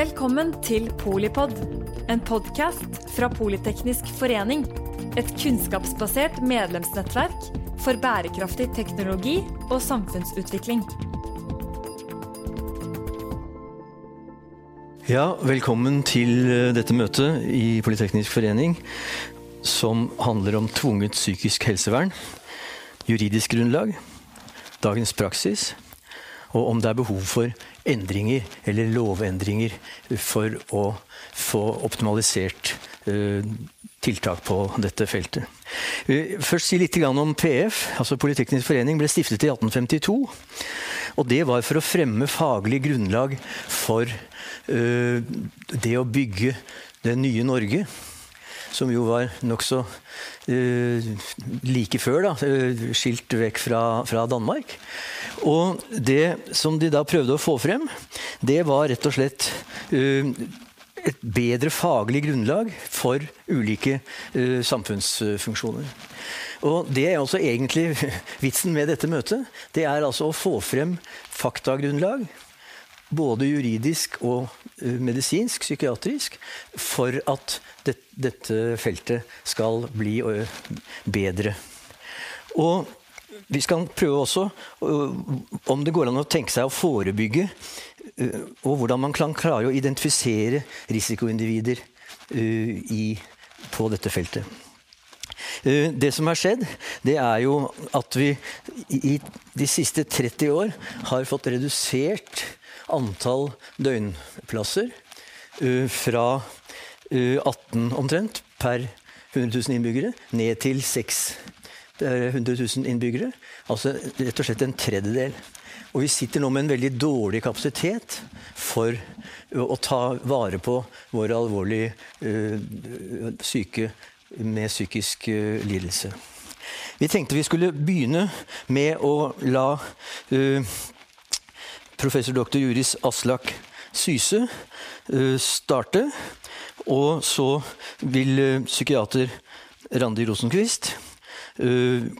Velkommen til Polipod, en podkast fra Politeknisk forening. Et kunnskapsbasert medlemsnettverk for bærekraftig teknologi og samfunnsutvikling. Ja, velkommen til eh, dette møtet i Politeknisk forening, som handler om tvunget psykisk helsevern, juridisk grunnlag, dagens praksis, og om det er behov for endringer eller lovendringer for å få optimalisert uh, tiltak på dette feltet. Uh, først si litt om PF. altså Politeknisk forening ble stiftet i 1852. Og det var for å fremme faglig grunnlag for uh, det å bygge det nye Norge som jo var nokså uh, like før, da, skilt vekk fra Danmark. Og det som de da prøvde å få frem, det var rett og slett uh, et bedre faglig grunnlag for ulike uh, samfunnsfunksjoner. Og Det er også egentlig vitsen med dette møtet. Det er altså å få frem faktagrunnlag, både juridisk og uh, medisinsk, psykiatrisk, for at det, dette feltet skal bli bedre. Og vi skal prøve også om det går an å tenke seg å forebygge, og hvordan man kan klare å identifisere risikoindivider i, på dette feltet. Det som har skjedd, det er jo at vi i de siste 30 år har fått redusert antall døgnplasser fra 18 omtrent per 100 000 innbyggere ned til 6 det er 100 000 innbyggere. Altså rett og slett en tredjedel. Og vi sitter nå med en veldig dårlig kapasitet for å ta vare på våre alvorlig uh, syke med psykisk uh, lidelse. Vi tenkte vi skulle begynne med å la uh, professor dr. Juris Aslak Syse starte. Og så vil psykiater Randi Rosenquist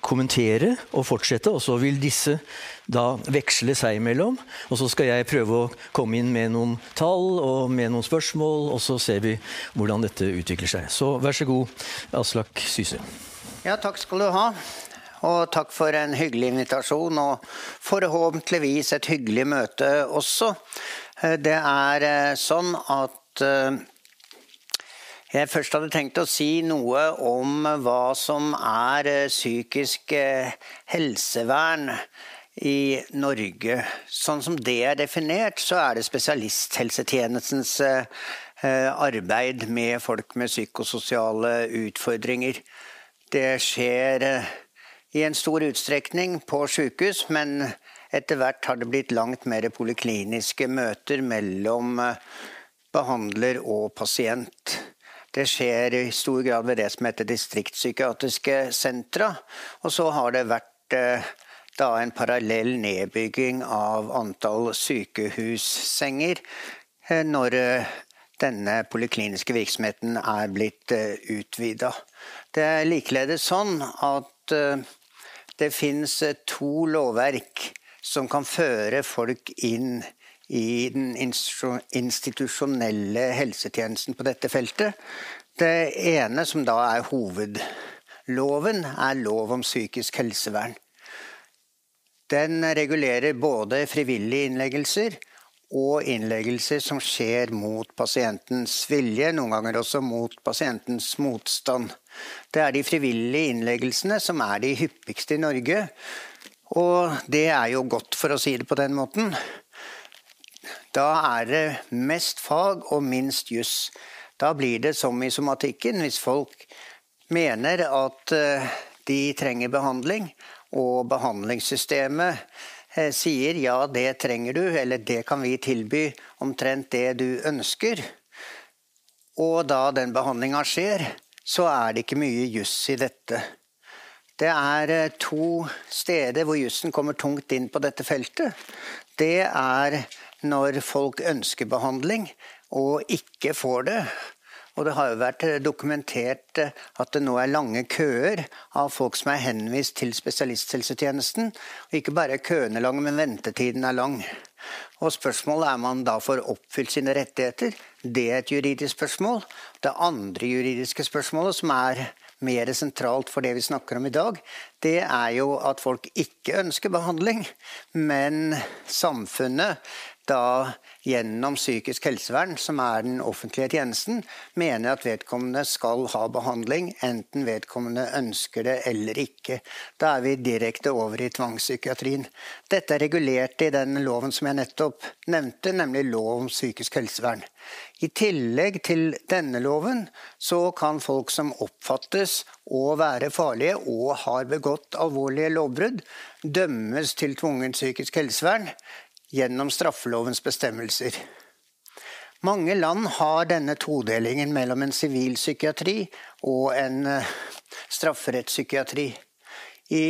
kommentere og fortsette. Og så vil disse da veksle seg imellom. Og så skal jeg prøve å komme inn med noen tall og med noen spørsmål, og så ser vi hvordan dette utvikler seg. Så vær så god, Aslak Syse. Ja, takk skal du ha. Og takk for en hyggelig invitasjon, og forhåpentligvis et hyggelig møte også. Eh, det er eh, sånn at jeg først hadde tenkt å si noe om hva som er eh, psykisk eh, helsevern i Norge. Sånn som det er definert, så er det spesialisthelsetjenestens eh, arbeid med folk med psykososiale utfordringer. Det skjer i en stor utstrekning på sykehus, men etter hvert har det blitt langt mer polikliniske møter mellom behandler og pasient. Det skjer i stor grad ved det som heter distriktspsykiatriske sentra. Og så har det vært eh, da en parallell nedbygging av antall sykehussenger eh, når eh, denne polikliniske virksomheten er blitt utvida. Det er likeledes sånn at det finnes to lovverk som kan føre folk inn i den institusjonelle helsetjenesten på dette feltet. Det ene, som da er hovedloven, er lov om psykisk helsevern. Den regulerer både frivillige innleggelser og innleggelser som skjer mot pasientens vilje, noen ganger også mot pasientens motstand. Det er de frivillige innleggelsene som er de hyppigste i Norge. Og det er jo godt, for å si det på den måten. Da er det mest fag og minst juss. Da blir det som i somatikken. Hvis folk mener at eh, de trenger behandling, og behandlingssystemet eh, sier ja, det trenger du, eller det kan vi tilby omtrent det du ønsker, og da den behandlinga skjer, så er det ikke mye juss i dette. Det er eh, to steder hvor jussen kommer tungt inn på dette feltet. Det er når folk ønsker behandling og ikke får det. Og det har jo vært dokumentert at det nå er lange køer av folk som er henvist til spesialisthelsetjenesten. Og ikke bare er køene lange, men ventetiden er lang. Og spørsmålet er om man da får oppfylt sine rettigheter. Det er et juridisk spørsmål. Det andre juridiske spørsmålet, som er mer sentralt for det vi snakker om i dag, det er jo at folk ikke ønsker behandling, men samfunnet da gjennom psykisk helsevern, som er den offentlige tjenesten, mener at vedkommende skal ha behandling, enten vedkommende ønsker det eller ikke. Da er vi direkte over i tvangspsykiatrien. Dette er regulert i den loven som jeg nettopp nevnte, nemlig lov om psykisk helsevern. I tillegg til denne loven så kan folk som oppfattes å være farlige og har begått alvorlige lovbrudd, dømmes til tvungent psykisk helsevern gjennom straffelovens bestemmelser. Mange land har denne todelingen mellom en sivil psykiatri og en eh, strafferettspsykiatri. I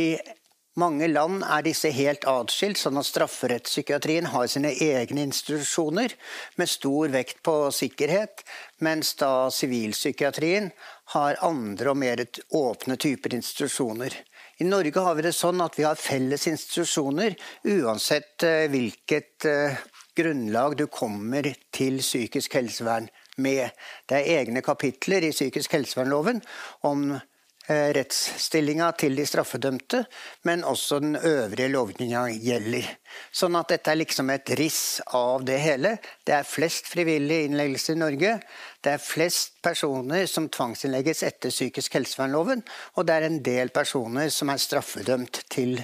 mange land er disse helt atskilt, sånn at strafferettspsykiatrien har sine egne institusjoner med stor vekt på sikkerhet, mens da sivilpsykiatrien har andre og mer åpne typer institusjoner. I Norge har vi det sånn at vi har felles institusjoner uansett eh, hvilket eh, grunnlag du kommer til psykisk helsevern med. Det er egne kapitler i psykisk helsevernloven om rettsstillinga til de straffedømte, men også den øvrige lovgivninga gjelder. Sånn at dette er liksom et riss av det hele. Det er flest frivillige innleggelser i Norge. Det er flest personer som tvangsinnlegges etter psykisk helsevernloven, og det er en del personer som er straffedømt til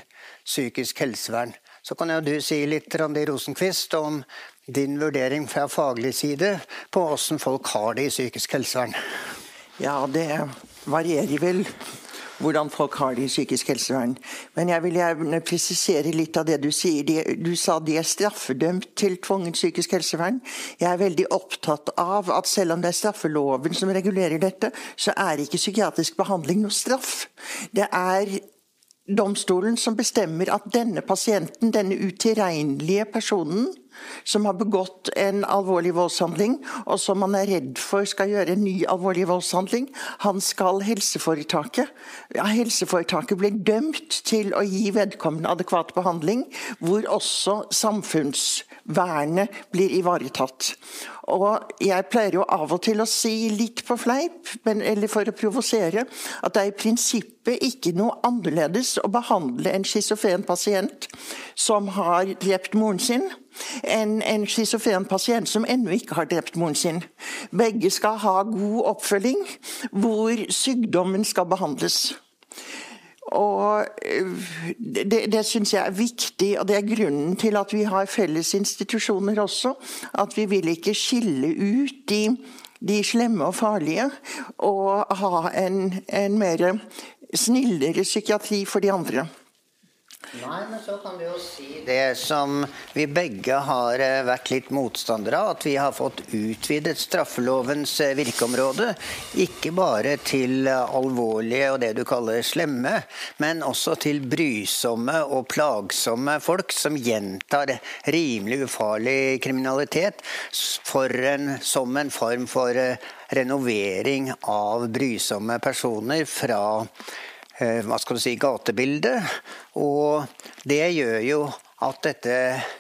psykisk helsevern. Så kan jo du si litt Randi Rosenquist, om din vurdering fra faglig side på hvordan folk har det i psykisk helsevern. Ja, det varierer vel hvordan folk har det i psykisk helsevern. Men jeg vil gjerne presisere litt av det du sier. Du sa de er straffedømt til tvungent psykisk helsevern. Jeg er veldig opptatt av at selv om det er straffeloven som regulerer dette, så er ikke psykiatrisk behandling noe straff. Det er domstolen som bestemmer at denne pasienten, denne utilregnelige personen, som har begått en alvorlig voldshandling, og som man er redd for skal gjøre en ny alvorlig voldshandling, han skal helseforetaket ja, Helseforetaket blir dømt til å gi vedkommende adekvat behandling, hvor også samfunnsvernet blir ivaretatt. Og jeg pleier jo av og til å si litt på fleip, men, eller for å provosere, at det er i prinsippet ikke noe annerledes å behandle en schizofren pasient som har drept moren sin, enn en schizofren pasient som ennå ikke har drept moren sin. Begge skal ha god oppfølging, hvor sykdommen skal behandles. Og øh, Det, det syns jeg er viktig, og det er grunnen til at vi har felles institusjoner også. At vi vil ikke skille ut de, de slemme og farlige, og ha en, en mer snillere psykiatri for de andre. Nei, men så kan du jo si det som vi begge har eh, vært litt motstandere av. At vi har fått utvidet straffelovens eh, virkeområde. Ikke bare til alvorlige og det du kaller slemme, men også til brysomme og plagsomme folk som gjentar rimelig ufarlig kriminalitet en, som en form for eh, renovering av brysomme personer fra Eh, hva skal du si, gatebildet. Og det gjør jo at dette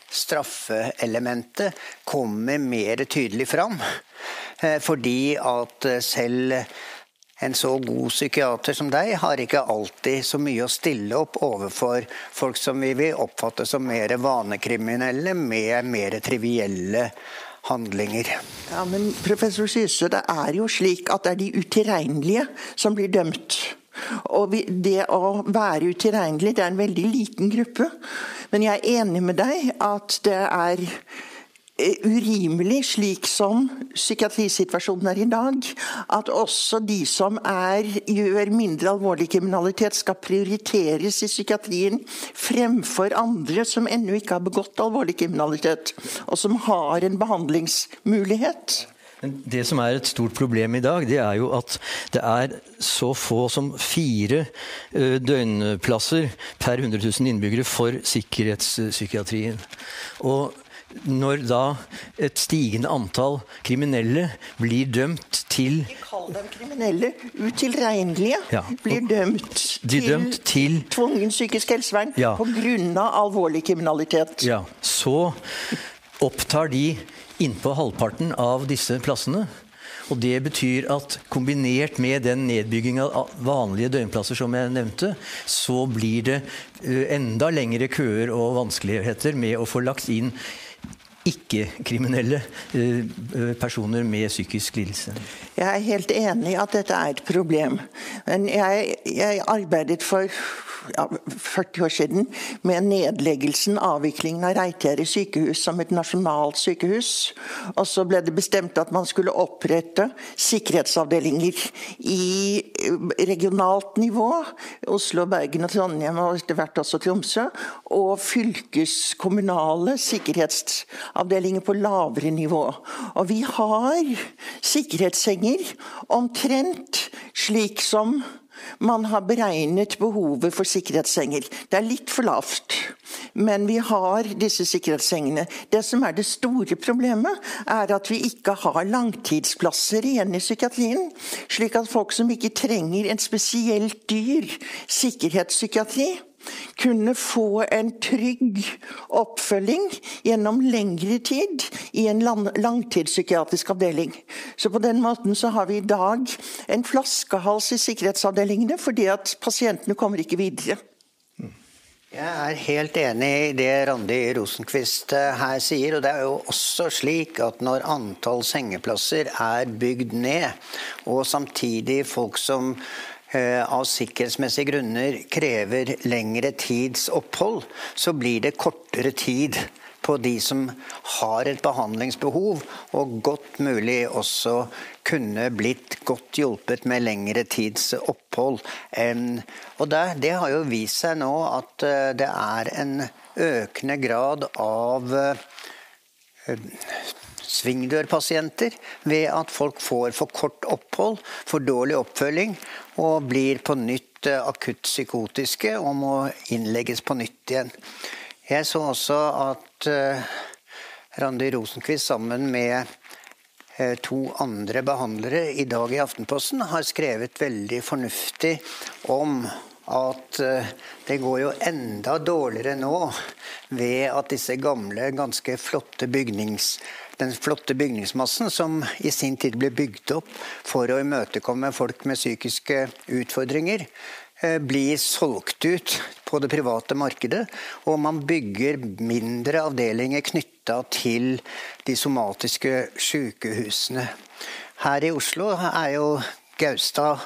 straffeelementet kommer mer tydelig fram. Eh, fordi at selv en så god psykiater som deg har ikke alltid så mye å stille opp overfor folk som vi vil oppfatte som mer vanekriminelle med mer trivielle handlinger. Ja, Men professor Syse, det er jo slik at det er de utilregnelige som blir dømt. Og det å være utilregnelig, det er en veldig liten gruppe. Men jeg er enig med deg at det er eh, urimelig, slik som psykiatrisituasjonen er i dag, at også de som er, gjør mindre alvorlig kriminalitet, skal prioriteres i psykiatrien fremfor andre som ennå ikke har begått alvorlig kriminalitet, og som har en behandlingsmulighet. Det som er et stort problem i dag, det er jo at det er så få som fire døgnplasser per 100 000 innbyggere for sikkerhetspsykiatrien. Og når da et stigende antall kriminelle blir dømt til Ikke kall dem kriminelle. Utilregnelige ja, blir dømt de til, dømt til tvungen psykisk helsevern ja. pga. alvorlig kriminalitet. Ja, så opptar de innpå halvparten av disse plassene. Og Det betyr at kombinert med den nedbygginga av vanlige døgnplasser som jeg nevnte, så blir det enda lengre køer og vanskeligheter med å få lagt inn ikke-kriminelle personer med psykisk lidelse. Jeg er helt enig i at dette er et problem. Men jeg, jeg arbeidet for ja, 40 år siden med nedleggelsen, avviklingen av Reitgjerdet sykehus som et nasjonalt sykehus. Og så ble det bestemt at man skulle opprette sikkerhetsavdelinger i regionalt nivå. Oslo, Bergen og Trondheim og etter hvert også Tromsø. Og fylkeskommunale sikkerhetsavdelinger på lavere nivå. Og vi har sikkerhetssenger omtrent slik som man har beregnet behovet for sikkerhetssenger. Det er litt for lavt, men vi har disse sikkerhetssengene. Det som er det store problemet, er at vi ikke har langtidsplasser igjen i psykiatrien. Slik at folk som ikke trenger en spesielt dyr sikkerhetspsykiatri, kunne få en trygg oppfølging gjennom lengre tid i en langtidspsykiatrisk avdeling. Så på den måten så har vi i dag en flaskehals i sikkerhetsavdelingene fordi at pasientene kommer ikke videre. Jeg er helt enig i det Randi Rosenquist eh, her sier. og Det er jo også slik at når antall sengeplasser er bygd ned, og samtidig folk som av sikkerhetsmessige grunner krever lengre tids opphold, så blir det kortere tid på de som har et behandlingsbehov, og godt mulig også kunne blitt godt hjulpet med lengre tids opphold. Og det har jo vist seg nå at eh, det er en økende grad av eh, svingdørpasienter ved at folk får for kort opphold, for dårlig oppfølging og blir på nytt eh, akutt psykotiske og må innlegges på nytt igjen. Jeg så også at uh, Randi Rosenquist sammen med uh, to andre behandlere i dag i Aftenposten har skrevet veldig fornuftig om at det går jo enda dårligere nå ved at disse gamle, ganske flotte bygnings den flotte bygningsmassen som i sin tid ble bygd opp for å imøtekomme folk med psykiske utfordringer, eh, blir solgt ut på det private markedet, og man bygger mindre avdelinger knytta til de somatiske sykehusene. Her i Oslo er jo Gaustad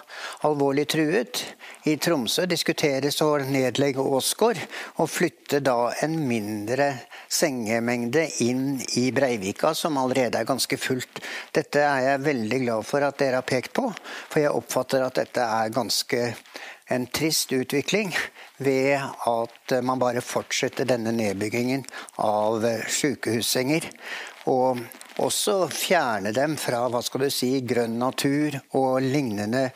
alvorlig truet. I Tromsø diskuteres å nedlegge Åsgård og flytte da en mindre sengemengde inn i Breivika, som allerede er ganske fullt. Dette er jeg veldig glad for at dere har pekt på, for jeg oppfatter at dette er ganske en trist utvikling ved at man bare fortsetter denne nedbyggingen av sykehussenger. Og også fjerne dem fra hva skal du si, grønn natur og lignende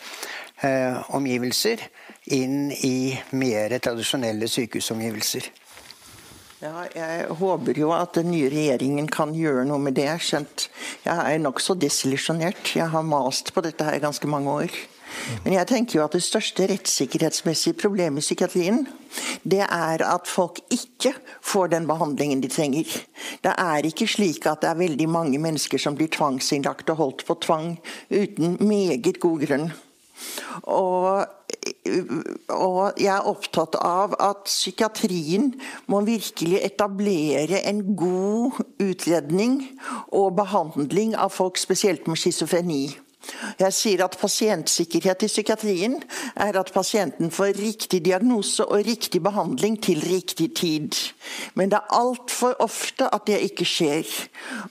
eh, omgivelser inn i mer tradisjonelle sykehusomgivelser. Ja, jeg håper jo at den nye regjeringen kan gjøre noe med det. Skjønt jeg er nokså desillusjonert. Jeg har mast på dette her ganske mange år. Men jeg tenker jo at det største rettssikkerhetsmessige problemet i psykiatrien, det er at folk ikke får den behandlingen de trenger. Det er ikke slik at det er veldig mange mennesker som blir tvangsinnlagt og holdt på tvang uten meget god grunn. Og, og, jeg er opptatt av at psykiatrien må virkelig etablere en god utredning og behandling av folk spesielt med schizofreni. Jeg sier at pasientsikkerhet i psykiatrien er at pasienten får riktig diagnose og riktig behandling til riktig tid. Men det er altfor ofte at det ikke skjer.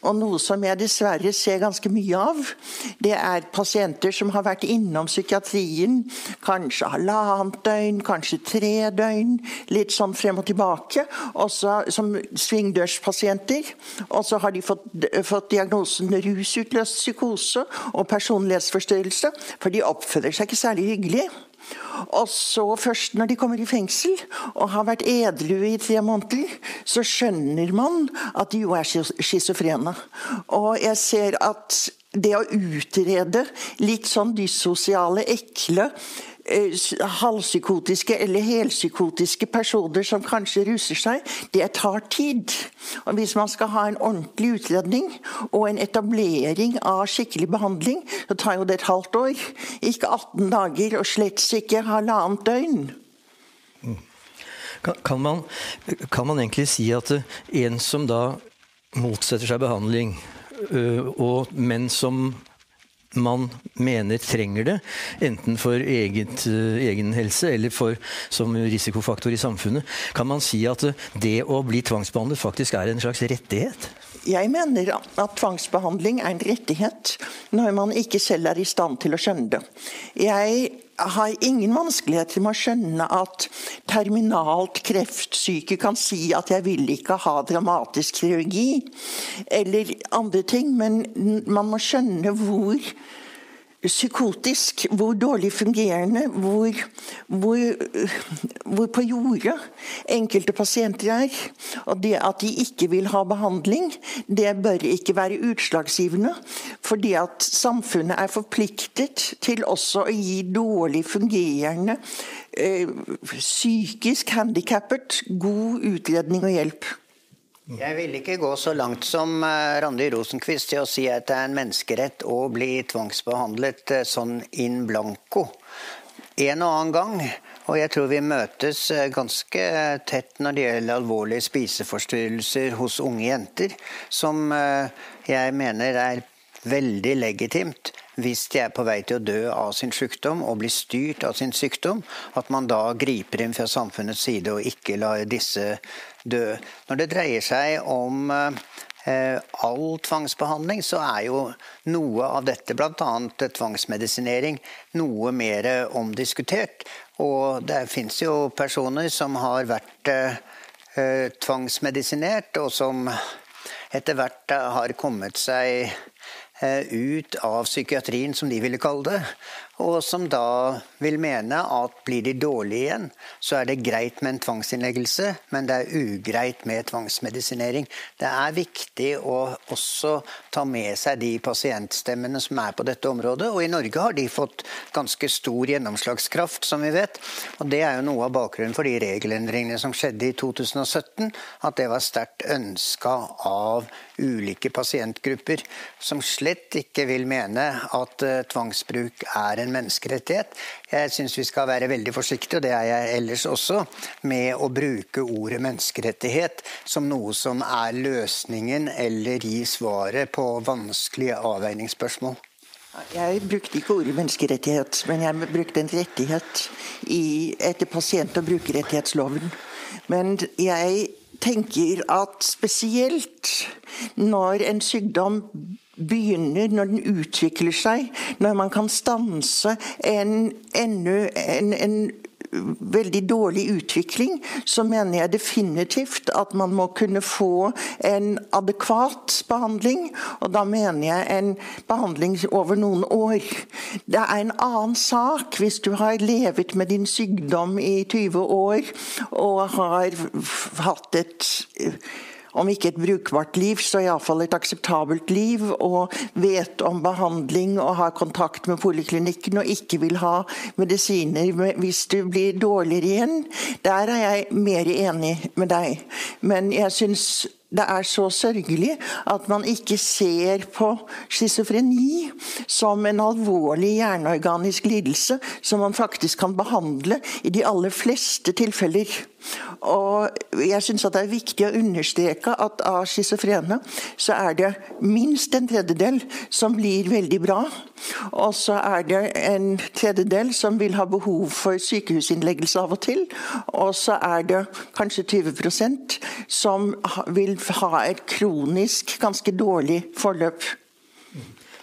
Og noe som jeg dessverre ser ganske mye av, det er pasienter som har vært innom psykiatrien kanskje halvannet døgn, kanskje tre døgn, litt sånn frem og tilbake, også som svingdørspasienter. Og så har de fått, fått diagnosen rusutløst psykose og personlig personlighetsforstyrrelse, for de oppfører seg ikke særlig hyggelig. Og så først når de kommer i fengsel og har vært edru i tre måneder, så skjønner man at de jo er schizofrene. Og jeg ser at det å utrede litt sånn dyssosiale, ekle halvpsykotiske eller helpsykotiske personer som kanskje ruser seg, det tar tid. Og Hvis man skal ha en ordentlig utredning og en etablering av skikkelig behandling, så tar jo det et halvt år. Ikke 18 dager, og slett ikke halvannet døgn. Kan, man, kan man egentlig si at en som da motsetter seg behandling, og, menn som man mener trenger det, enten for eget, eh, egen helse eller for, som risikofaktor i samfunnet, kan man si at det å bli tvangsbehandlet faktisk er en slags rettighet? Jeg mener at tvangsbehandling er en rettighet når man ikke selv er i stand til å skjønne det. Jeg har ingen vanskeligheter med å skjønne at terminalt kreftsyke kan si at 'jeg vil ikke ha dramatisk kirurgi', eller andre ting, men man må skjønne hvor psykotisk, hvor dårlig fungerende, hvor, hvor, hvor, på jordet enkelte pasienter er. Og det at de ikke vil ha behandling, det bør ikke være utslagsgivende. Fordi at samfunnet er forpliktet til også å gi dårlig fungerende, øh, psykisk handikappet god utredning og hjelp. Jeg vil ikke gå så langt som eh, Randi Rosenquist til å si at det er en menneskerett å bli tvangsbehandlet eh, sånn in blanco. En og annen gang, og jeg tror vi møtes eh, ganske tett når det gjelder alvorlige spiseforstyrrelser hos unge jenter, som jeg mener er veldig legitimt hvis de er på vei til å dø av sin sykdom og blir styrt av sin sykdom, at man da griper inn fra samfunnets side og ikke lar disse dø. Når det dreier seg om eh, all tvangsbehandling, så er jo noe av dette, bl.a. tvangsmedisinering, noe mer omdiskutert. Og det fins jo personer som har vært eh, tvangsmedisinert, og som etter hvert har kommet seg eh, ut av psykiatrien, som de ville kalle det, og som da vil mene at blir de dårlige igjen, så er det greit med en tvangsinnleggelse, men det er ugreit med tvangsmedisinering. Det er viktig å også ta med seg de pasientstemmene som er på dette området. Og i Norge har de fått ganske stor gjennomslagskraft, som vi vet. Og det er jo noe av bakgrunnen for de regelendringene som skjedde i 2017. At det var sterkt ønska av ulike pasientgrupper, som slett ikke vil mene at uh, tvangsbruk er en menneskerettighet. Jeg syns vi skal være veldig forsiktige, og det er jeg ellers også, med å bruke ordet menneskerettighet som noe som er løsningen eller gi svaret på vanskelige avveiningsspørsmål. Jeg brukte ikke ordet menneskerettighet, men jeg brukte en rettighet i, etter pasient- og brukerrettighetsloven. Men jeg tenker at spesielt når en sykdom begynner, når den utvikler seg, når man kan stanse en, ennå en, en veldig dårlig utvikling, så mener jeg definitivt at man må kunne få en adekvat behandling. Og da mener jeg en behandling over noen år. Det er en annen sak hvis du har levet med din sykdom i 20 år og har hatt et om ikke et brukbart liv, så iallfall et akseptabelt liv. Og vet om behandling og har kontakt med poliklinikken og ikke vil ha medisiner hvis du blir dårligere igjen. Der er jeg mer enig med deg. Men jeg syns det er så sørgelig at man ikke ser på schizofreni som en alvorlig hjerneorganisk lidelse som man faktisk kan behandle i de aller fleste tilfeller. Og jeg syns det er viktig å understreke at av schizofrene så er det minst en tredjedel som blir veldig bra. Og så er det en tredjedel som vil ha behov for sykehusinnleggelse av og til. Og så er det kanskje 20% som vil ha et kronisk ganske dårlig forløp.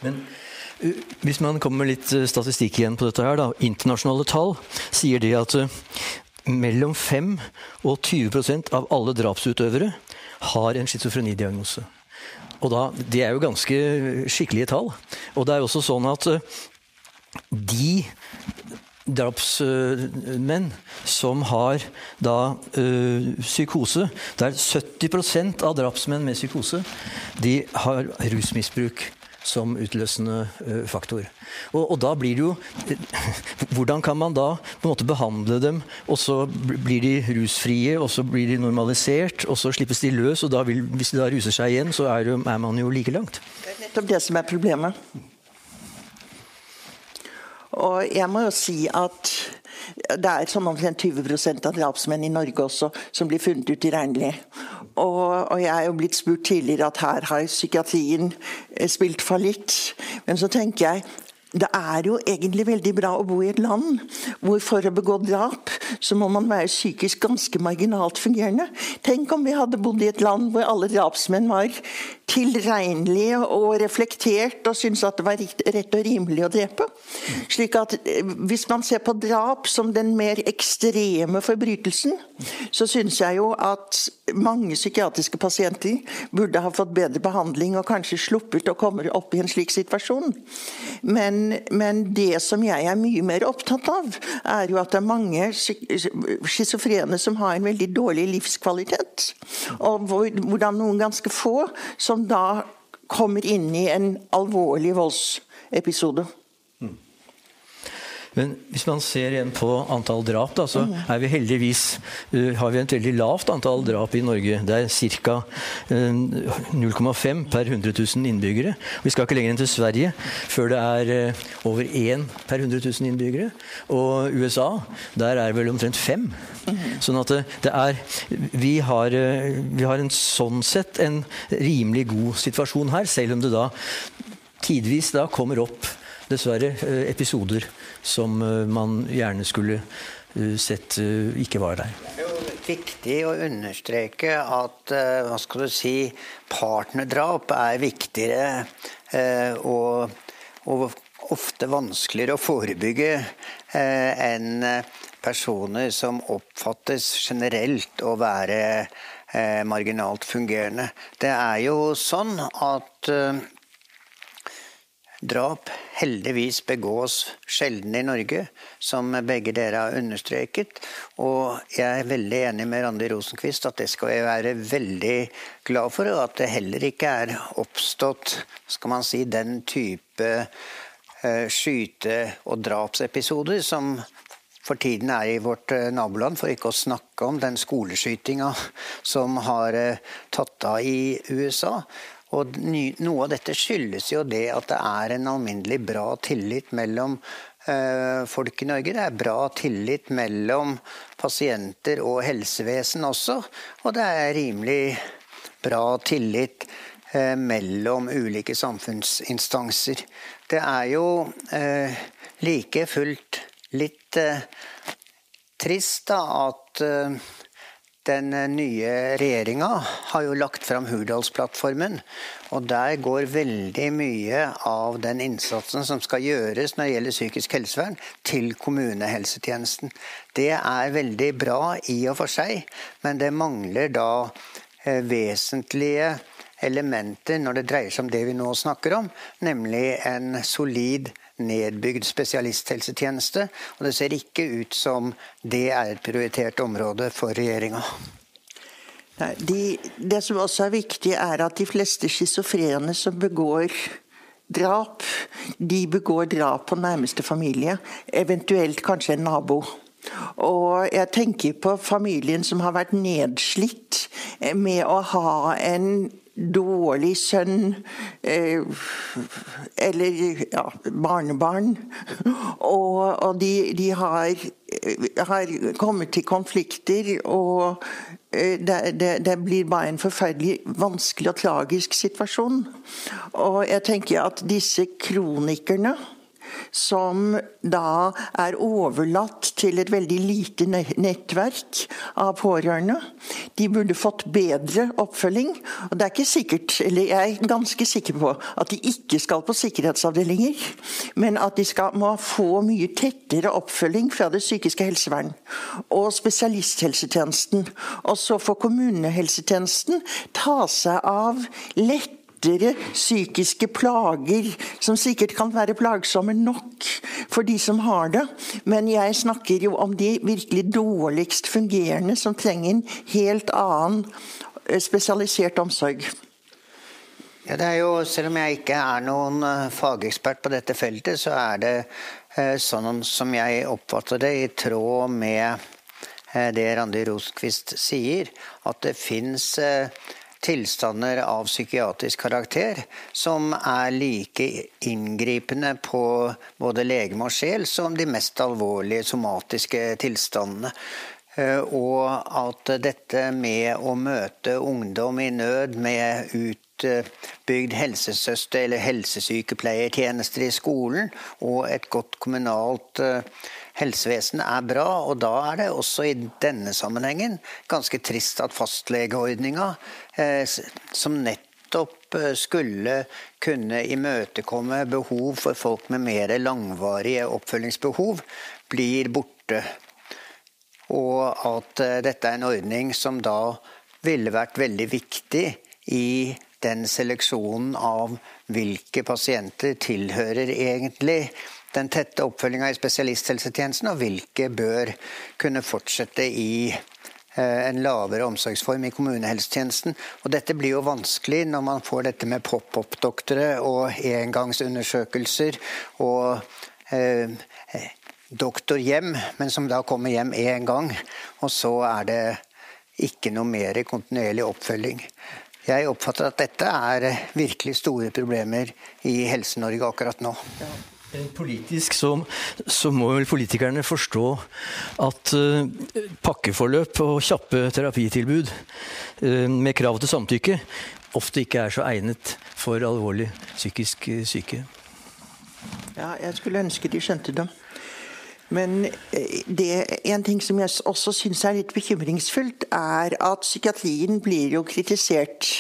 Men hvis man kommer med litt statistikk igjen på dette her, da. Internasjonale tall sier det at mellom 5 og 20% av alle drapsutøvere har en schizofrenidiagnose. Og da, Det er jo ganske skikkelige tall. Og det er jo også sånn at eh, de drapsmenn som har da ø, psykose Der 70% av drapsmenn med psykose de har rusmisbruk som utløsende uh, faktor. Og, og, da blir det jo Hvordan kan man da på en måte behandle dem, og så blir de rusfrie, og så blir de normalisert, og så slippes de løs, og vil, hvis de da ruser seg igjen, så er, er man jo like langt. Det er nettopp det som er problemet. Og jeg må jo si at det er sånn omtrent 20 av drapsmenn i Norge også som blir funnet utilregnelige. Og, og jeg er jo blitt spurt tidligere at her har psykiatrien eh, spilt fallitt. Men så tenker jeg det er jo egentlig veldig bra å bo i et land hvor for å begå drap, så må man være psykisk ganske marginalt fungerende. Tenk om vi hadde bodd i et land hvor alle drapsmenn var tilregnelige og reflektert og syntes at det var rett og rimelig å drepe. Slik at eh, Hvis man ser på drap som den mer ekstreme forbrytelsen, så syns jeg jo at mange psykiatriske pasienter burde ha fått bedre behandling og kanskje sluppet å komme opp i en slik situasjon. Men, men det som jeg er mye mer opptatt av, er jo at det er mange schizofrene som har en veldig dårlig livskvalitet. Og hvordan noen ganske få som da kommer inn i en alvorlig voldsepisode. Men hvis man ser igjen på antall drap, da, så er vi heldigvis uh, har vi et veldig lavt antall drap i Norge. Det er ca. Uh, 0,5 per 100 000 innbyggere. Vi skal ikke lenger enn til Sverige før det er uh, over 1 per 100 000 innbyggere. Og USA, der er det vel omtrent 5. Sånn at det, det er vi har, vi har en sånn sett en rimelig god situasjon her, selv om det da tidvis da kommer opp dessverre episoder som eh, man gjerne skulle eh, sett eh, ikke var der. Det er jo viktig å understreke at hva skal du si, partnerdrap er viktigere og, og ofte vanskeligere å forebygge enn personer som oppfattes generelt å være marginalt fungerende. Det er jo sånn at Drap heldigvis begås sjelden i Norge, som begge dere har understreket. Og jeg er veldig enig med Randi Rosenquist at det skal jeg være veldig glad for. Og at det heller ikke er oppstått skal man si, den type uh, skyte- og drapsepisoder som for tiden er i vårt uh, naboland, for ikke å snakke om den skoleskytinga som har uh, tatt av i USA. Og Noe av dette skyldes jo det at det er en alminnelig bra tillit mellom eh, folk i Norge. Det er bra tillit mellom pasienter og helsevesen også. Og det er rimelig bra tillit eh, mellom ulike samfunnsinstanser. Det er jo eh, like fullt litt trist da at den eh, nye regjeringa har jo lagt fram Hurdalsplattformen. Og der går veldig mye av den innsatsen som skal gjøres når det gjelder psykisk helsevern, til kommunehelsetjenesten. Det er veldig bra i og for seg, men det mangler da eh, vesentlige elementer når det dreier seg om det vi nå snakker om, nemlig en solid nedbygd spesialisthelsetjeneste. Og det ser ikke ut som det er et prioritert område for regjeringa. De, det som også er viktig, er at de fleste schizofrene som begår drap, de begår drap på nærmeste familie, eventuelt kanskje en nabo. Og jeg tenker på familien som har vært nedslitt med å ha en dårlig sønn eh, eller ja, barnebarn. Og, og de, de har, har, kommet til konflikter, og eh, det, det, det, blir bare en forferdelig vanskelig og tragisk situasjon. Og jeg tenker at disse kronikerne som da er overlatt til et veldig lite nettverk av pårørende. De burde fått bedre oppfølging. og det er ikke sikkert, eller Jeg er ganske sikker på at de ikke skal på sikkerhetsavdelinger, men at de skal, må få mye tettere oppfølging fra det psykiske helsevern og spesialisthelsetjenesten. Og så får kommunehelsetjenesten ta seg av lett lettere psykiske plager, som sikkert kan være plagsomme nok for de som har det. Men jeg snakker jo om de virkelig dårligst fungerende, som trenger en helt annen eh, spesialisert omsorg. Ja, det er jo, Selv om jeg ikke er noen eh, fagekspert på dette feltet, så er det eh, sånn som jeg oppfatter det, i tråd med det Randi Roskvist sier, at det fins tilstander av psykiatrisk karakter som er like inngripende på både legeme og sjel som de mest alvorlige somatiske tilstandene. Eh, og at dette med å møte ungdom i nød med utbygd helsesøster- eller helsesykepleiertjenester i skolen og et godt kommunalt eh, helsevesen er bra. Og da er det også i denne sammenhengen ganske trist at fastlegeordninga, eh, som nettopp eh, skulle kunne imøtekomme behov for folk med mer langvarige oppfølgingsbehov, blir borte. Og at eh, dette er en ordning som da ville vært veldig viktig i den seleksjonen av hvilke pasienter tilhører egentlig den tette oppfølginga i spesialisthelsetjenesten, og hvilke bør kunne fortsette i eh, en lavere omsorgsform i kommunehelsetjenesten. Og dette blir jo vanskelig når man får dette med pop-opp-doktere og engangsundersøkelser og eh, doktor hjem, men som da kommer hjem én gang, og så er det ikke noe mer kontinuerlig oppfølging. Jeg oppfatter at dette er virkelig store problemer i Helse-Norge akkurat nå. Ja. Politisk så, så, må vel politikerne forstå at uh, pakkeforløp og kjappe terapitilbud uh, med krav til samtykke ofte ikke er så egnet for alvorlig psykisk syke. Ja, jeg skulle ønske de skjønte det. Men det, en ting som jeg også syns er litt bekymringsfullt, er at psykiatrien blir jo kritisert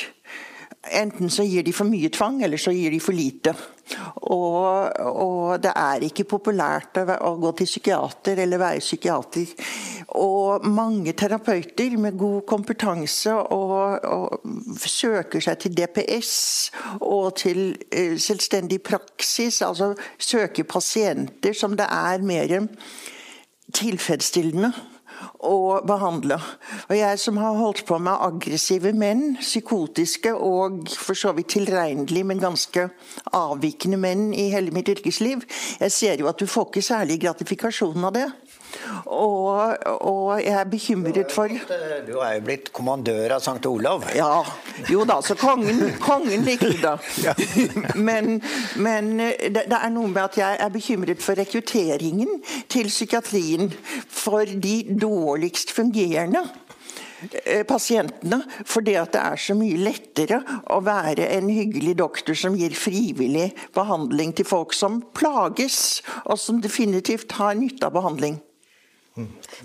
Enten så gir de for mye tvang, eller så gir de for lite. Og, og det er ikke populært å, gå til psykiater eller være psykiater. Og mange terapeuter med god kompetanse og, og søker seg til DPS og til uh, selvstendig praksis, altså søker pasienter som det er mer tilfredsstillende å behandle. Og jeg som har holdt på med aggressive menn, psykotiske og for så vidt tilregnelige, men ganske avvikende menn i hele mitt yrkesliv, jeg ser jo at du får ikke særlig gratifikasjon av det. Og, og, jeg er bekymret for Du er jo blitt kommandør av St. Olav. Ja. Jo da, så kongen, kongen likte det. Men, men det, det, er noe med at jeg er bekymret for rekrutteringen til psykiatrien. For de dårligst fungerende eh, pasientene. Fordi at det er så mye lettere å være en hyggelig doktor som gir frivillig behandling til folk som plages, og som definitivt har nytte av behandling.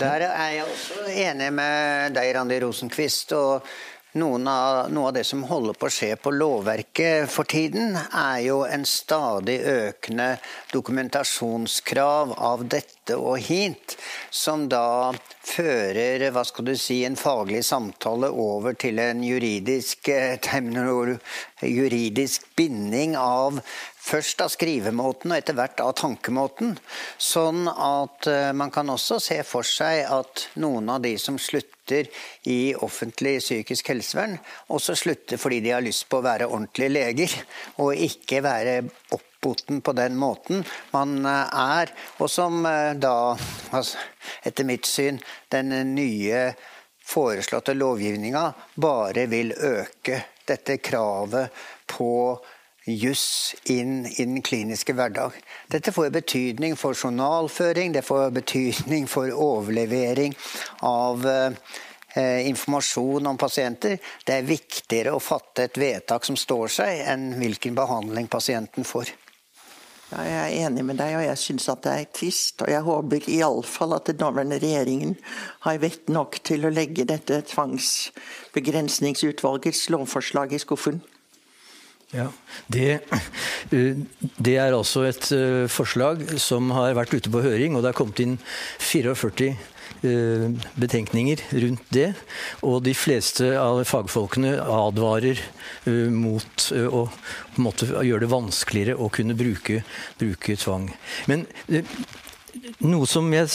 Der er jeg også enig med deg, Randi Rosenquist. og av, noe av det som holder på å skje på lovverket for tiden, er jo en stadig økende dokumentasjonskrav av dette og hint, som da fører hva skal du si, en faglig samtale over til en juridisk, eh, juridisk binding av Først av skrivemåten og etter hvert av tankemåten. Sånn at eh, man kan også se for seg at noen av de som slutter i offentlig psykisk helsevern, også slutter fordi de har lyst på å være ordentlige leger, og ikke være oppboten på den måten man eh, er. Og som eh, da, altså, etter mitt syn, den nye foreslåtte lovgivninga bare vil øke dette kravet på juss inn i den kliniske hverdag. Dette får betydning for journalføring, det får betydning for overlevering av eh, informasjon om pasienter. Det er viktigere å fatte et vedtak som står seg, enn hvilken behandling pasienten får. Ja, jeg er enig med deg, og jeg syns at det er trist. Og jeg håper iallfall at den nåværende regjeringen har vett nok til å legge dette tvangsbegrensningsutvalgets lovforslag i skuffen. Ja, det, eh, det, er altså et eh, forslag som har vært ute på høring, og det er kommet inn 44 eh, betenkninger rundt det. Og de fleste av fagfolkene advarer mot å gjøre det vanskeligere å kunne bruke, bruke tvang. Men noe som, jeg,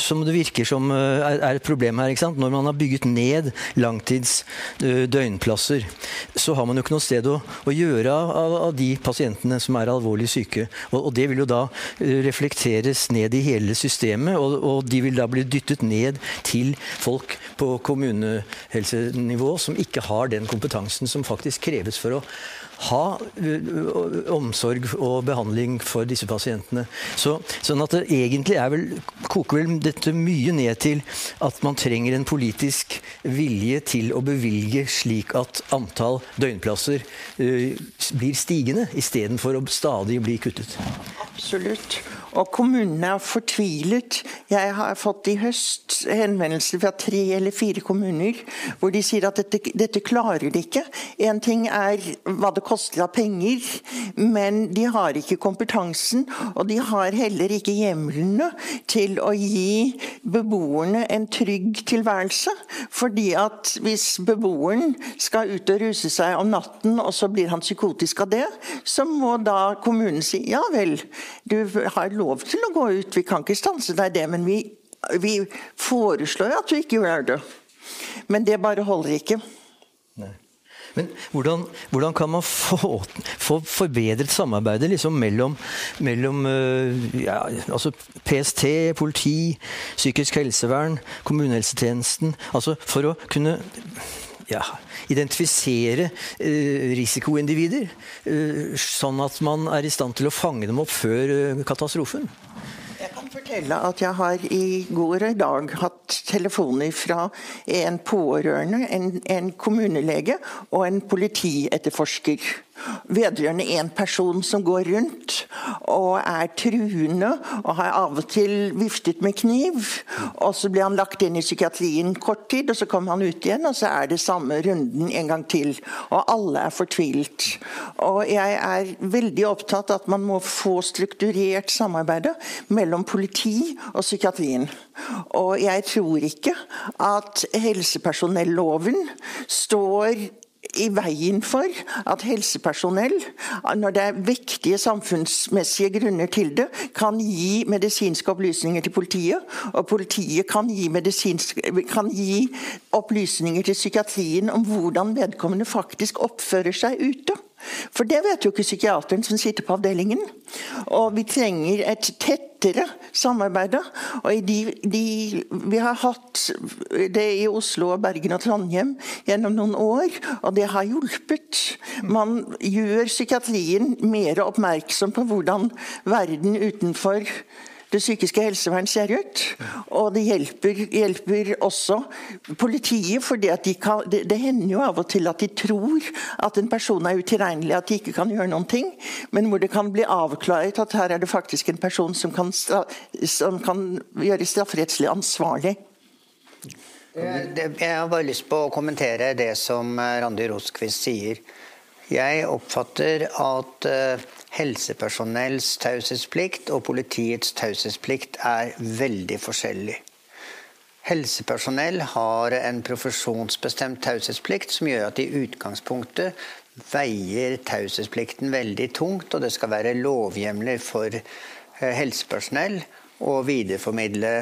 som, det virker som eh, er, et problem her. Når man har bygget ned langtids eh, døgnplasser, så har man jo ikke noe sted å, å gjøre av, av, de pasientene som er alvorlig syke. Og, og, det vil jo da eh, reflekteres ned i hele systemet, og, og de vil da bli dyttet ned til folk på kommunehelsenivå som ikke har den kompetansen som faktisk kreves for å ha omsorg og behandling for disse pasientene. Så, sånn at det egentlig er vel, koker vel dette mye ned til at man trenger en politisk vilje til å bevilge slik at antall døgnplasser uh, blir stigende, istedenfor å stadig bli kuttet. Absolutt. Og kommunene er fortvilet. Jeg har fått i høst henvendelser fra tre eller fire kommuner hvor de sier at dette, dette klarer de ikke. Én ting er hva det koster av penger, men de har ikke kompetansen. Og de har heller ikke hjemlene til å gi beboerne en trygg tilværelse. Fordi at hvis beboeren skal ut og ruse seg om natten, og så blir han psykotisk av det, så må da kommunen si ja vel, du har lov lov til å gå ut, vi kan ikke stanse deg det, men vi, vi foreslår at du ikke gjør det. Men det bare holder ikke. Men hvordan, hvordan, kan man få, få forbedret samarbeidet liksom mellom, mellom øh, ja, altså PST, politi, psykisk helsevern, kommunehelsetjenesten? Altså for å kunne ja, identifisere eh, risikoindivider, eh, sånn at man er i stand til å fange dem opp før eh, katastrofen? Jeg kan fortelle at jeg har i går og i dag hatt telefoner fra en pårørende, en, en kommunelege og en politietterforsker vedrørende en person som går rundt og er truende og har av og til viftet med kniv. Og så blir han lagt inn i psykiatrien kort tid, og så kommer han ut igjen, og så er det samme runden en gang til. Og alle er fortvilt. Og jeg er veldig opptatt av at man må få strukturert samarbeidet mellom politi og psykiatrien. Og jeg tror ikke at helsepersonelloven står i veien for at helsepersonell, når det er vektige samfunnsmessige grunner til det, kan gi medisinske opplysninger til politiet. Og politiet kan gi, kan gi opplysninger til psykiatrien om hvordan vedkommende faktisk oppfører seg ute. For det vet jo ikke psykiateren som sitter på avdelingen. Og vi trenger et tettere samarbeid. Og de, de, vi har hatt det i Oslo, Bergen og Trondheim gjennom noen år, og det har hjulpet. Man gjør psykiatrien mer oppmerksom på hvordan verden utenfor det psykiske helsevern ser ut. Og det hjelper, hjelper også politiet, for de det, det, hender jo av og til at de tror at en person er utilregnelig, at de ikke kan gjøre noen ting. Men hvor det kan bli avklart at her er det faktisk en person som kan, som kan gjøre strafferettslig ansvarlig. Jeg har bare lyst på å kommentere det som Randi Roskvist sier. Jeg oppfatter at eh, helsepersonells taushetsplikt og politiets taushetsplikt er veldig forskjellig. Helsepersonell har en profesjonsbestemt taushetsplikt som gjør at i utgangspunktet veier taushetsplikten veldig tungt, og det skal være lovhjemler for eh, helsepersonell å videreformidle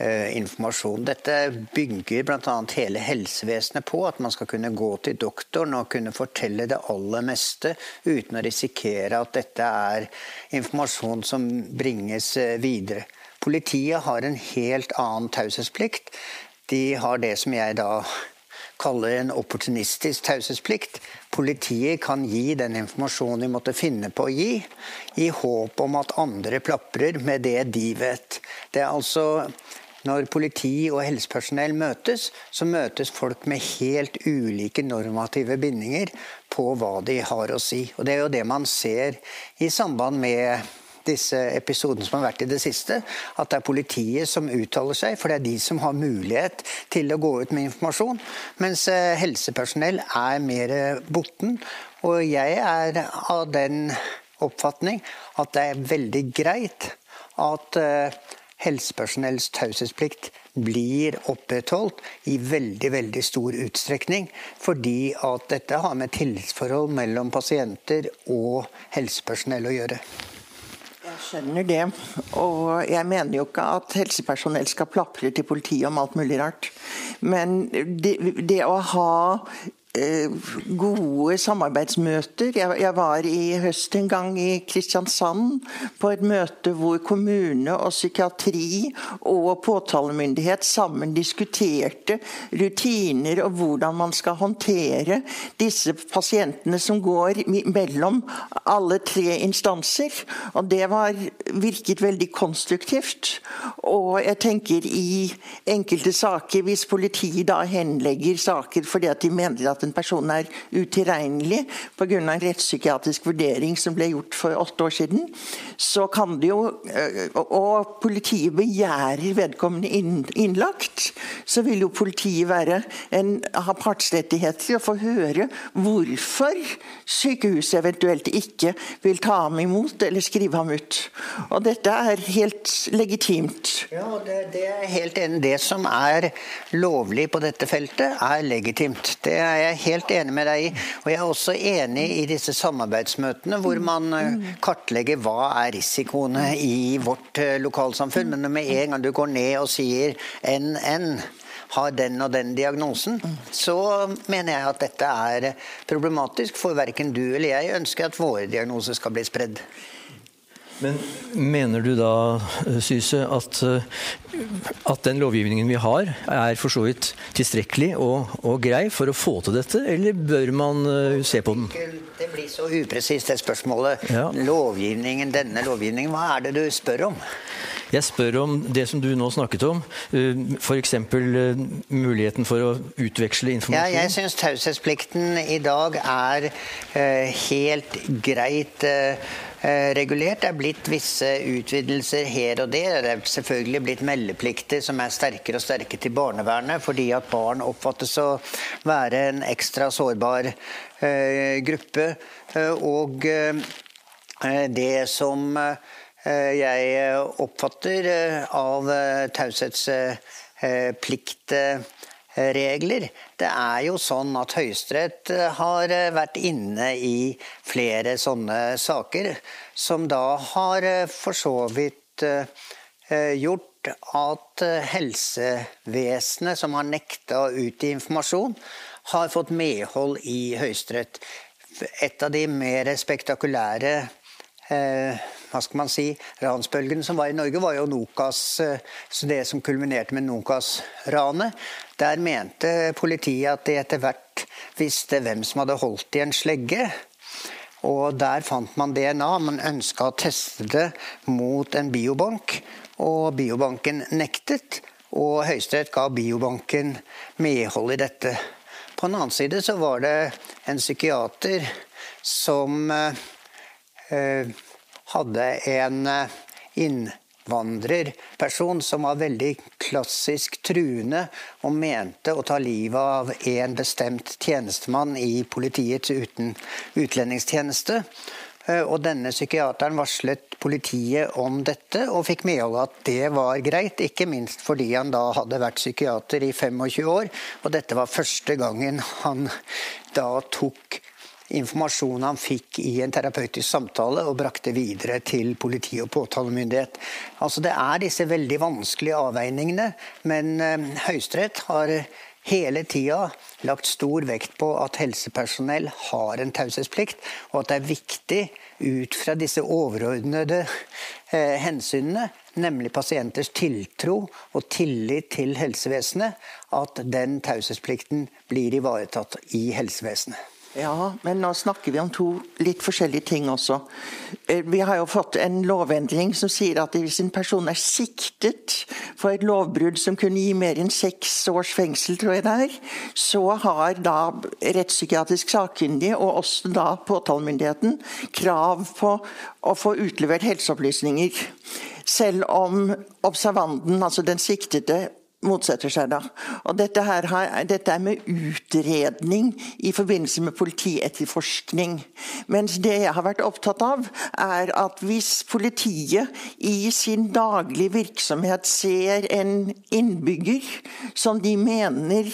informasjon. Dette bygger bl.a. hele helsevesenet på at man skal kunne gå til doktoren og kunne fortelle det aller meste uten å risikere at dette er informasjon som bringes eh, videre. Politiet har en helt annen taushetsplikt. De har det som jeg da kaller en opportunistisk taushetsplikt. Politiet kan gi den informasjonen de måtte finne på å gi, i håp om at andre plaprer med det de vet. Det er altså når politi og helsepersonell møtes, så møtes folk med helt ulike normative bindinger på hva de har å si. Og Det er jo det man ser i samband med disse episodene som har vært i det siste, at det er politiet som uttaler seg, for det er de som har mulighet til å gå ut med informasjon. Mens eh, helsepersonell er mer botten. Og jeg er av den oppfatning at det er veldig greit at eh, helsepersonells taushetsplikt blir opprettholdt i veldig veldig stor utstrekning. Fordi at dette har med tillitsforhold mellom pasienter og helsepersonell å gjøre. Jeg skjønner det. Og jeg mener jo ikke at helsepersonell skal plapre til politiet om alt mulig rart. Men det, det å ha gode samarbeidsmøter. Jeg, var i høst en gang i Kristiansand på et møte hvor kommune og psykiatri og påtalemyndighet sammen diskuterte rutiner og hvordan man skal håndtere disse pasientene som går mellom alle tre instanser. Og det var, virket veldig konstruktivt. Og jeg tenker i enkelte saker, hvis politiet da henlegger saker fordi at de mener at en person er utilregnelig pga. en rettspsykiatrisk vurdering som ble gjort for åtte år siden, så kan det jo øh, Og politiet begjærer vedkommende innlagt, så vil jo politiet være en, ha partsrettighet til å få høre hvorfor sykehuset eventuelt ikke vil ta ham imot eller skrive ham ut. Og dette er helt legitimt. Ja, det, det er helt enig. Det som er lovlig på dette feltet, er legitimt. Det er jeg helt enig med deg i. Og jeg er også enig i disse samarbeidsmøtene hvor man eh, kartlegger hva er risikoene i vårt eh, lokalsamfunn. Men med en gang du går ned og sier NN har den og den diagnosen, så mener jeg at dette er problematisk. For verken du eller jeg ønsker at våre diagnoser skal bli spredd. Men mener du da, eh, Syse, at, eh, at, den lovgivningen vi har, er for så vidt tilstrekkelig og, og, grei for å få til dette, eller bør man eh, se på den? Det blir så upresist, det spørsmålet. Ja. Lovgivningen, denne lovgivningen, hva er det du spør om? Jeg spør om det som du nå snakket om, f.eks. muligheten for å utveksle informasjon. Ja, jeg syns taushetsplikten i dag er helt greit Eh, regulert. Det er blitt visse utvidelser her og der. Det er selvfølgelig blitt meldeplikter som er sterkere og sterkere til barnevernet, fordi at barn oppfattes å være en ekstra sårbar eh, gruppe. Eh, og det som jeg oppfatter av taushetsplikt regler. Det er jo sånn at Høyesterett eh, har eh, vært inne i flere sånne saker, som da har eh, for så vidt gjort at helsevesenet, som har nekta å utgi informasjon, har fått medhold i Høyesterett. Et av de mer spektakulære eh, hva skal man si, ransbølgen som var i Norge, var jo Nokas, eh, det som kulminerte med Nokas-ranet. Der mente politiet at de etter hvert visste hvem som hadde holdt i en slegge. Og der fant man DNA. Man ønska å teste det mot en biobank, og biobanken nektet. Og Høyesterett ga biobanken medhold i dette. På den annen side så var det en psykiater som eh, hadde en eh, innvandrerperson som var veldig klassisk truende og mente å ta livet av en bestemt tjenestemann i politiets uten, utlendingstjeneste. Eh, og denne psykiateren varslet politiet om dette, og fikk medhold at det var greit. Ikke minst fordi han da hadde vært psykiater i 25 år, og dette var første gangen han da tok informasjon han fikk i en terapeutisk samtale og brakte videre til politi og påtalemyndighet. Altså Det er disse veldig vanskelige avveiningene, men eh, Høyesterett har hele tida lagt stor vekt på at helsepersonell har en taushetsplikt, og at det er viktig ut fra disse overordnede eh, hensynene, nemlig pasienters tiltro og tillit til helsevesenet, at den taushetsplikten blir ivaretatt i helsevesenet. Ja, men nå snakker vi om to litt forskjellige ting også. Eh, vi har jo fått en lovendring som sier at hvis en person er siktet for et lovbrudd som kunne gi mer enn seks års fengsel, tror jeg det er, så har da rettspsykiatrisk sakkyndig, og også da påtalemyndigheten, krav på å få utlevert helseopplysninger. Selv om observanten, altså den siktede, motsetter seg da. Og dette, her, dette er med utredning i forbindelse med politietterforskning. Mens det jeg har vært opptatt av, er at hvis politiet i sin daglige virksomhet ser en innbygger som de mener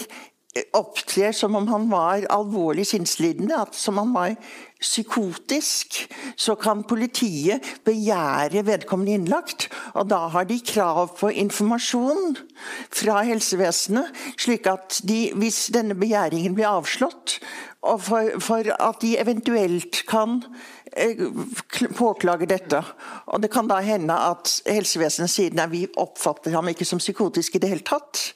opptrer som om han var alvorlig sinnslidende, som han var psykotisk, så kan politiet begjære vedkommende innlagt. Og da har de krav på informasjon fra helsevesenet, slik at de, hvis denne begjæringen blir avslått, og for, for at de eventuelt kan Eh, påklager dette. Og Det kan da hende at helsevesenet sier nei, vi oppfatter ham ikke som psykotisk i det hele tatt.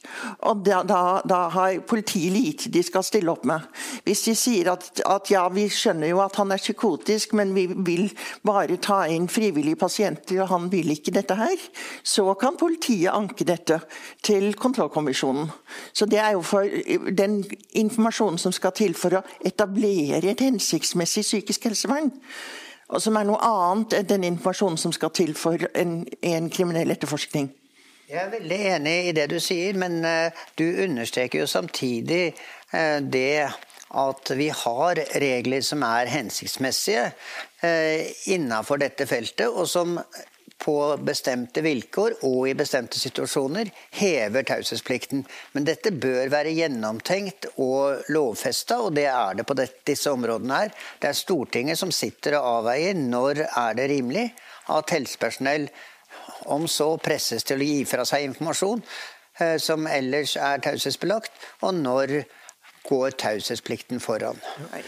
Og Da, da, da har politiet lite de skal stille opp med. Hvis de sier at, at, ja, vi skjønner jo at han er psykotisk, men vi vil bare ta inn frivillige pasienter, og han vil ikke dette her, så kan politiet anke dette til kontrollkommisjonen. Så det er jo for den informasjonen som skal til for å etablere et hensiktsmessig psykisk helsevern og som er noe annet enn den informasjonen som skal til for en, en kriminell etterforskning. Jeg er veldig enig i det du sier, men uh, du understreker jo samtidig uh, det at vi har regler som er hensiktsmessige uh, innenfor dette feltet, og som på bestemte vilkår og i bestemte situasjoner hever taushetsplikten. Men dette bør være gjennomtenkt og lovfesta, og det er det på disse områdene her. Det er Stortinget som sitter og avveier når er det rimelig at helsepersonell, om så presses til å gi fra seg informasjon eh, som ellers er taushetsbelagt, og når går taushetsplikten foran.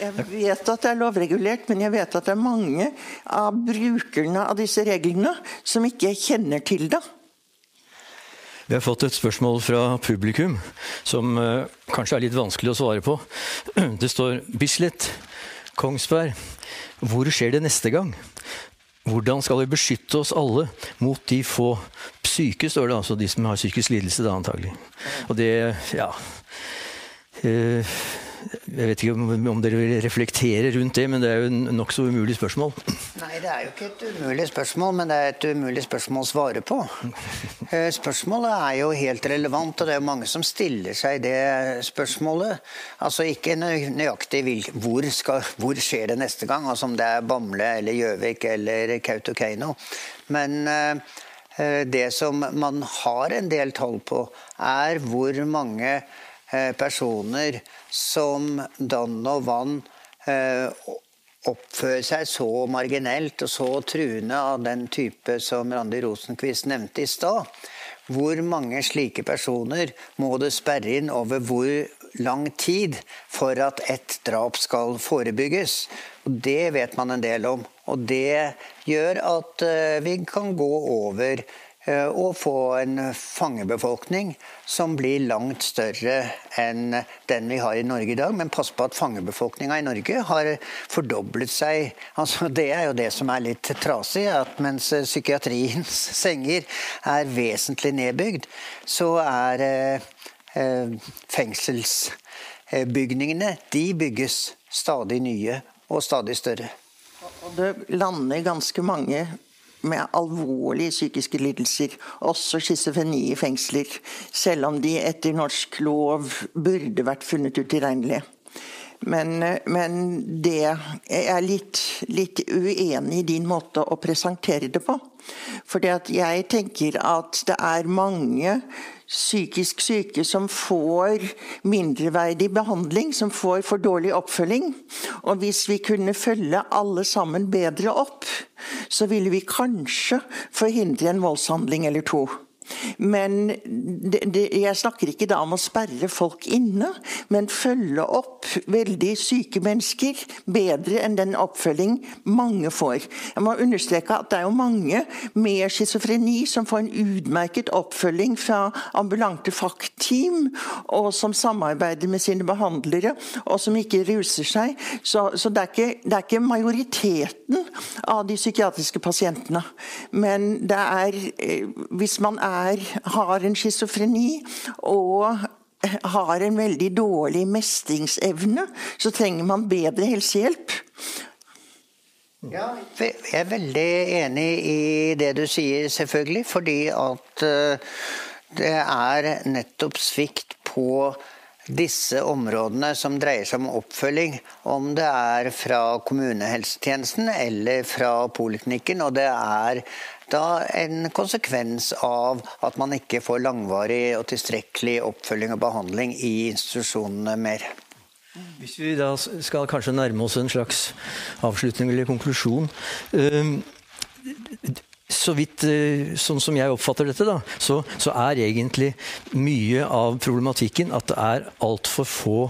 Jeg vet at det er lovregulert, men jeg vet at det er mange av brukerne av disse reglene som ikke kjenner til det. Vi har fått et spørsmål fra publikum som uh, kanskje er litt vanskelig å svare på. Det står Bislett, Kongsberg. Hvor skjer det neste gang? Hvordan skal vi beskytte oss alle mot de få syke, står det altså, de som har psykisk lidelse, da antagelig. Og det, ja Eh, jeg vet ikke om dere vil reflektere rundt det, men det er jo et nokså umulig spørsmål. Nei, det er jo ikke et umulig spørsmål, men det er et umulig spørsmål å svare på. Eh, spørsmålet er jo helt relevant, og det er mange som stiller seg det spørsmålet. Altså ikke nøyaktig hvor, skal, hvor skjer det neste gang, altså om det er Bamble eller Gjøvik eller Kautokeino. Men eh, det som man har en del tall på, er hvor mange Eh, personer som dann og vann eh, oppfører seg så marginelt og så truende av den type som Randi Rosenquist nevnte i stad. Hvor mange slike personer må du sperre inn over hvor lang tid for at ett drap skal forebygges? Og det vet man en del om. Og det gjør at eh, vi kan gå over Eh, og få en fangebefolkning som blir langt større enn den vi har i Norge i dag. Men pass på at fangebefolkninga i Norge har fordoblet seg. Altså, det er jo det som er litt trasig, at mens psykiatriens senger er vesentlig nedbygd, så er eh, fengselsbygningene de bygges stadig nye og stadig større. Og det lander ganske mange med alvorlige psykiske lidelser, også schizofreni i fengsler, selv om de etter norsk lov burde vært funnet utilregnelige. Men, men det jeg er litt, litt uenig i din måte å presentere det på. For jeg tenker at det er mange psykisk syke som får mindreverdig behandling, som får for dårlig oppfølging. Og hvis vi kunne følge alle sammen bedre opp, så ville vi kanskje forhindre en voldshandling eller to. Men det, det, jeg snakker ikke da om å sperre folk inne, men følge opp veldig syke mennesker bedre enn den oppfølging mange får. Jeg må understreke at det er jo mange med schizofreni som får en utmerket oppfølging fra ambulante faktteam, og som samarbeider med sine behandlere, og som ikke ruser seg. Så, så det, er ikke, det, er ikke, majoriteten av de psykiatriske pasientene. Men det er eh, Hvis man er er, har en schizofreni og har en veldig dårlig mestringsevne, så trenger man bedre helsehjelp. Ja, jeg er veldig enig i det du sier, selvfølgelig. Fordi at eh, det er nettopp svikt på disse områdene som dreier seg om oppfølging, om det er fra kommunehelsetjenesten eller fra poliklinikken. Og det er da en konsekvens av at man ikke får langvarig og tilstrekkelig oppfølging og behandling i institusjonene mer. Hvis vi da skal kanskje nærme oss en slags avslutning eller konklusjon så vidt eh, sånn som jeg oppfatter dette, da, så, så, er egentlig mye av problematikken at det er altfor få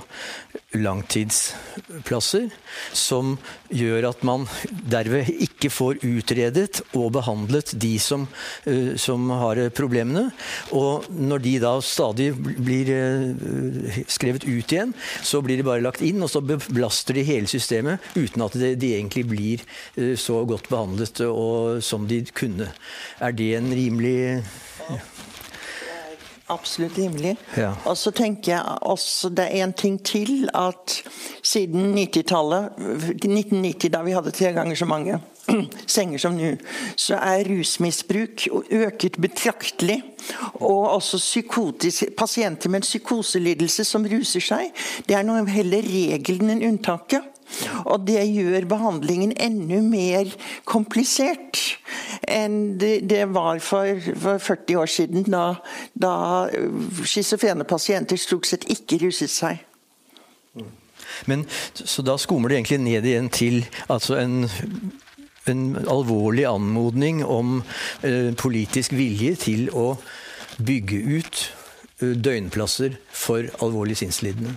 langtidsplasser som gjør at man derved ikke får utredet og behandlet de som, uh, som har problemene. Og når de da stadig blir uh, skrevet ut igjen, så blir de bare lagt inn, og så belaster de hele systemet uten at de, de egentlig blir uh, så godt behandlet og, som de kunne kunne. Er det en rimelig ja. Absolutt rimelig. Ja. Og så tenker jeg også det er en ting til at siden 90-tallet, 1990 da vi hadde tre ganger så mange senger som nå, så er rusmisbruk øket betraktelig. Og også pasienter med en psykoselidelse som ruser seg. Det er noe heller regelen enn unntaket. Og det gjør behandlingen enda mer komplisert enn det, var for, for, 40 år siden, da, da schizofrene pasienter stort sett ikke ruset seg. Men, så da skummer det egentlig ned igjen til altså en, en alvorlig anmodning om eh, politisk vilje til å bygge ut eh, døgnplasser for alvorlig sinnslidende.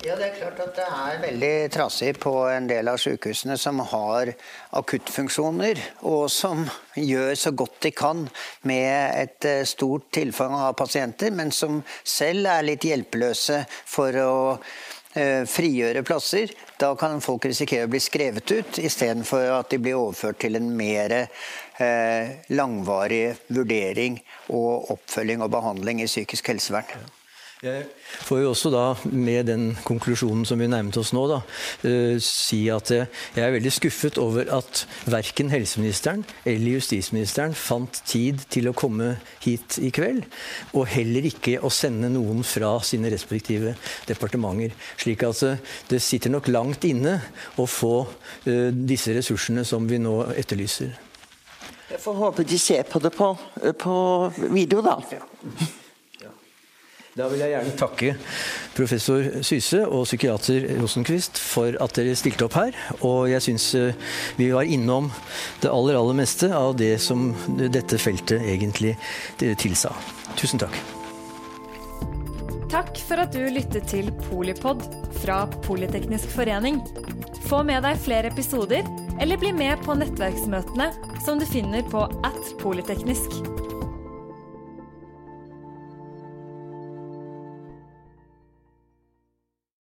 Ja, Det er klart at det er veldig trasig på en del av sykehusene som har akuttfunksjoner, og som gjør så godt de kan med et eh, stort tilfang av pasienter, men som selv er litt hjelpeløse for å frigjøre plasser. Da kan folk risikere å bli skrevet ut, istedenfor at de blir overført til en mer eh, langvarig vurdering og oppfølging og behandling i psykisk helsevern. Jeg får jo også da, med den konklusjonen som vi nærmet oss nå, da, uh, si at jeg er veldig skuffet over at verken helseministeren eller justisministeren fant tid til å komme hit i kveld. Og heller ikke å sende noen fra sine respektive departementer. Slik at uh, det sitter nok langt inne å få uh, disse ressursene som vi nå etterlyser. Jeg får håpe de ser på det på, på video, da. Ja. Da vil jeg gjerne takke professor Syse og psykiater Rosenquist for at dere stilte opp her. Og jeg syns eh, vi var innom det aller, aller meste av det som dette feltet egentlig tilsa. Tusen takk. Takk for at du lyttet til Polipod fra Politeknisk forening. Få med deg flere episoder, eller bli med på nettverksmøtene som du finner på at polyteknisk.